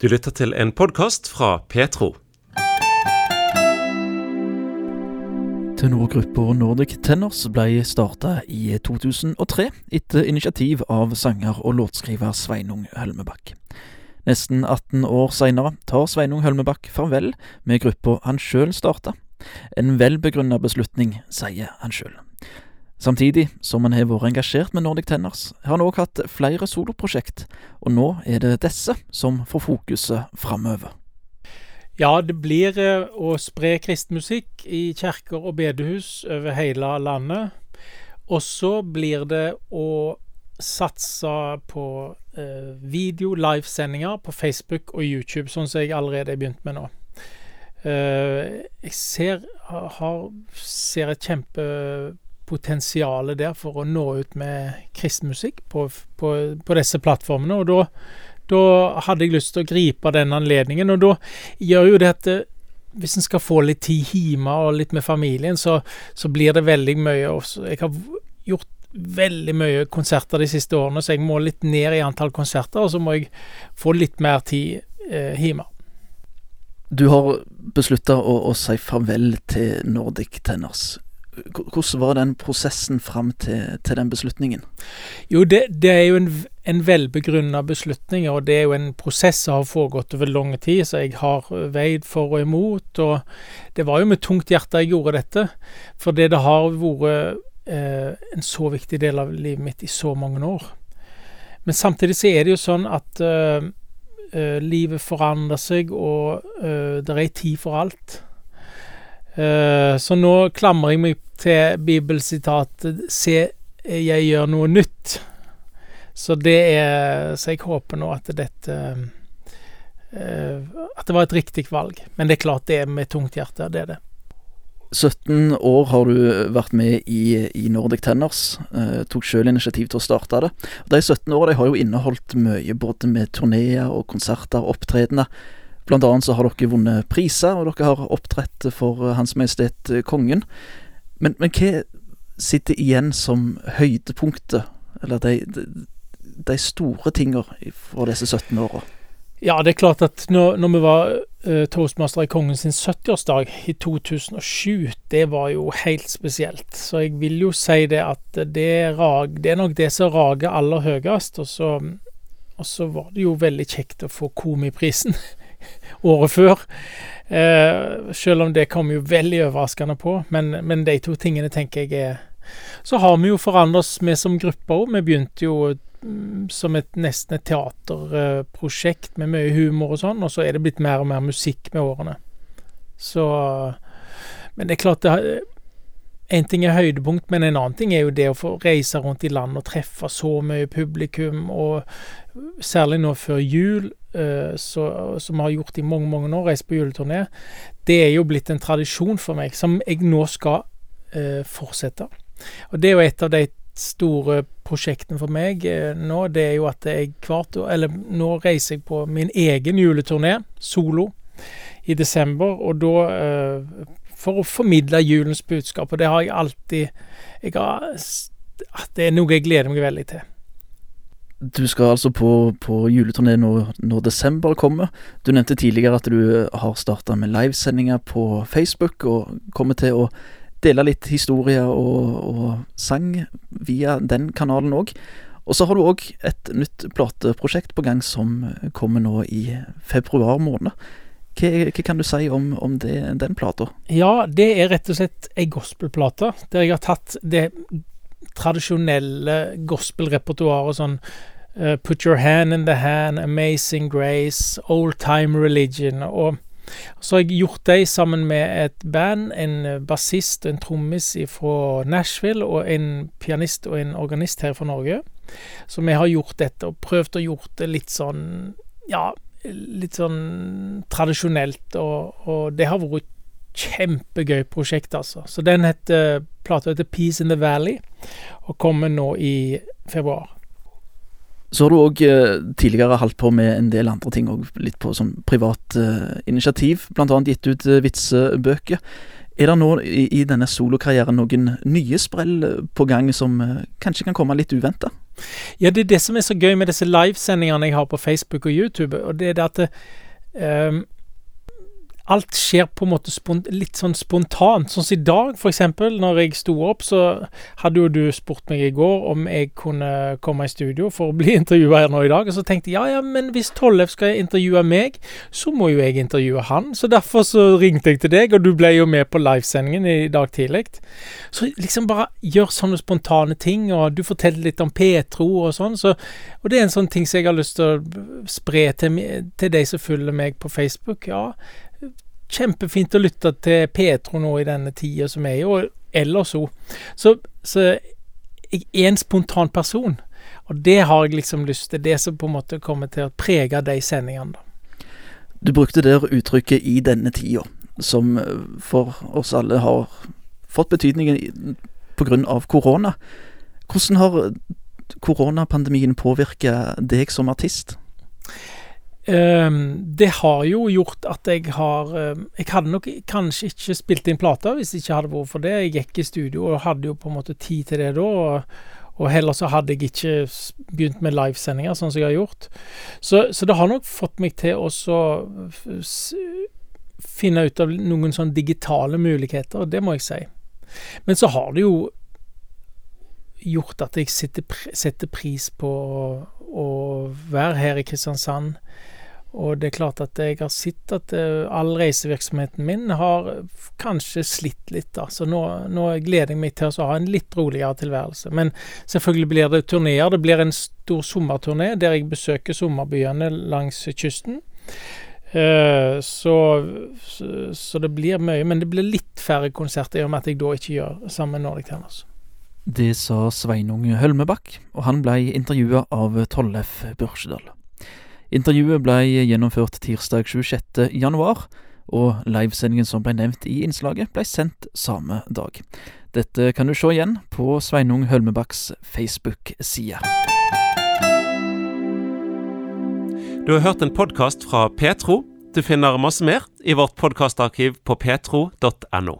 Du lytter til en podkast fra Petro. Tenorgruppa Nordic Tenors ble starta i 2003 etter initiativ av sanger og låtskriver Sveinung Hølmebakk. Nesten 18 år seinere tar Sveinung Hølmebakk farvel med gruppa han sjøl starta. En velbegrunna beslutning, sier han sjøl. Samtidig som han har vært engasjert med Nordic Tenors, har han òg hatt flere soloprosjekt, og nå er det disse som får fokuset framover. Ja, det blir eh, å spre kristmusikk i kjerker og bedehus over hele landet. Og så blir det å satse på eh, video, livesendinger på Facebook og YouTube, sånn som jeg allerede har begynt med nå. Eh, jeg ser, har, ser et kjempe potensialet der for å nå ut med kristmusikk på, på, på disse plattformene. Og da, da, hadde jeg lyst til å gripe den anledningen. Og da gjør jo det at eh, hvis en skal få litt tid hjemme og litt med familien, så, så blir det veldig mye. Også. Jeg har gjort veldig mye konserter de siste årene, så jeg må litt ned i antall konserter. Og så må jeg få litt mer tid eh, hjemme. Du har beslutta å, å si farvel til Nordic Tenors. Hvordan var den prosessen fram til, til, den beslutningen? Jo, det, det er jo en, en velbegrunna beslutning, og det er jo en prosess som har foregått over lang tid, så jeg har veid for og imot. Og det var jo med tungt hjerte jeg gjorde dette, for det har vært eh, en så viktig del av livet mitt i så mange år. Men samtidig så er det jo sånn at eh, eh livet forandrer seg, og eh, det er tid for alt. Eh, så nå klamrer jeg meg til bibelsitatet 'Se, jeg gjør noe nytt'. Så det er Så jeg håper nå at dette uh, At det var et riktig valg. Men det er klart det er med tungt hjerte. Det er det. 17 år har du vært med i, i Nordic Tenors. Eh, tok sjøl initiativ til å starte det. De 17 årene har jo inneholdt mye, både med turneer og konserter og opptredener. Blant annet så har dere vunnet priser, og dere har opptrett for Hans Majestet Kongen. Men, men hva sitter igjen som høydepunktet, eller de, de, de store tinga fra disse 17 åra? Ja, det er klart at når, når vi var uh, toastmaster i kongens 70-årsdag i 2007, det var jo helt spesielt. Så jeg vil jo si det at det, rag, det er nok det som rager aller høyest. Og så, og så var det jo veldig kjekt å få Komiprisen året før. Eh, selv om det kom jo veldig overraskende på. Men, men, de to tingene tenker jeg er Så har vi jo forandret oss, vi som gruppe òg. Vi begynte jo mm, som et nesten et teaterprosjekt med mye humor og sånn, og så er det blitt mer og mer musikk med årene. Så Men det er klart det En ting er høydepunkt, men en annen ting er jo det å få reise rundt i landet og treffe så mye publikum, og særlig nå før jul så, som vi har gjort i mange mange år, reist på juleturné, det er jo blitt en tradisjon for meg som jeg nå skal uh, fortsette. Og det er jo et av de store prosjektene for meg uh, nå, det er jo at jeg hvert år Eller nå reiser jeg på min egen juleturné, solo, i desember, og da For å formidle julens budskap, og det har jeg alltid jeg har, Det er noe jeg gleder meg veldig til. Du skal altså på, på juleturné når, når, desember kommer. Du nevnte tidligere at du har starta med livesendinger på Facebook, og kommer til å dele litt historier og, og sang via den kanalen òg. Og så har du òg et nytt plateprosjekt på gang som kommer nå i februar måned. Hva, hva kan du si om, om det, den plata? Ja, det er rett og slett ei gospelplate, der jeg har tatt det tradisjonelle gospelrepertoaret sånn uh, Put Your Hand in the Hand, Amazing Grace, Old Time Religion. Og så har jeg gjort det sammen med et band, en eh, bassist og en trommis fra Nashville, og en pianist og en organist her fra Norge. Så vi har gjort dette, og prøvd å gjort det litt sånn Ja, litt sånn tradisjonelt, og, og det har vært kjempegøy prosjekt, altså. Så den heter plata heter Peace in the Valley, og kommer nå i februar. Så har du òg eh, tidligere holdt på med en del andre ting, litt på sånn privat eh, initiativ. Blant annet gitt ut eh, vitsebøker. Er det nå i, i denne solokarrieren noen nye sprell på gang som eh, kanskje kan komme litt uventa? Ja, det er det som er så gøy med disse livesendingene jeg har på Facebook og YouTube. og det er det at um, alt skjer på en måte litt sånn spontant. Sånn som i dag, eksempel. Når jeg sto opp, så hadde jo du spurt meg i går om jeg kunne komme i studio for å bli intervjua her nå i dag. Og så tenkte jeg ja, ja, men hvis Tollef skal intervjue meg, så må jo jeg intervjue han. Så derfor så ringte jeg til deg, og du ble jo med på livesendingen i dag tidlig. Så liksom bare gjør sånne spontane ting, og du forteller litt om Petro og sånn. Så, og det er en sånn ting som jeg har lyst til å spre til, til de som følger meg på Facebook. Ja, kjempefint å lytte til Petro nå i denne tida som er og ellers òg. Så, så, jeg er en spontan person, og det har jeg liksom lyst til. Det som på en måte kommer til å prege de sendingene. da. Du brukte der uttrykket 'i denne tida', som for oss alle har fått betydning pga. korona. Hvordan har koronapandemien påvirka deg som artist? Um, det har jo gjort at jeg har um, Jeg hadde nok kanskje ikke spilt inn plata hvis det ikke hadde vært for det. Jeg gikk i studio og hadde jo på en måte tid til det da. Og, og heller så hadde jeg ikke begynt med livesendinger, sånn som jeg har gjort. Så, så det har nok fått meg til å finne ut av noen sånne digitale muligheter, det må jeg si. Men så har det jo gjort at jeg setter, setter pris på å, være her i Kristiansand og det er klart at jeg har sett at uh, all reisevirksomheten min har kanskje slitt litt, da. Så nå, nå gleder jeg meg til å ha en litt roligere tilværelse. Men selvfølgelig blir det turneer. Det blir en stor sommerturné der jeg besøker sommerbyene langs kysten. Uh, så, så, så, det blir mye. Men det blir litt færre konserter i og med at jeg da ikke gjør sammen med Nordic Tennis. Det sa Sveinung Hølmebakk, og han blei intervjua av Tollef Børsedal. Intervjuet ble gjennomført tirsdag 26. januar, og livesendingen som ble nevnt i innslaget, ble sendt samme dag. Dette kan du se igjen på Sveinung Hølmebakks Facebook-side. Du har hørt en podkast fra Petro. Du finner masse mer i vårt podkastarkiv på petro.no.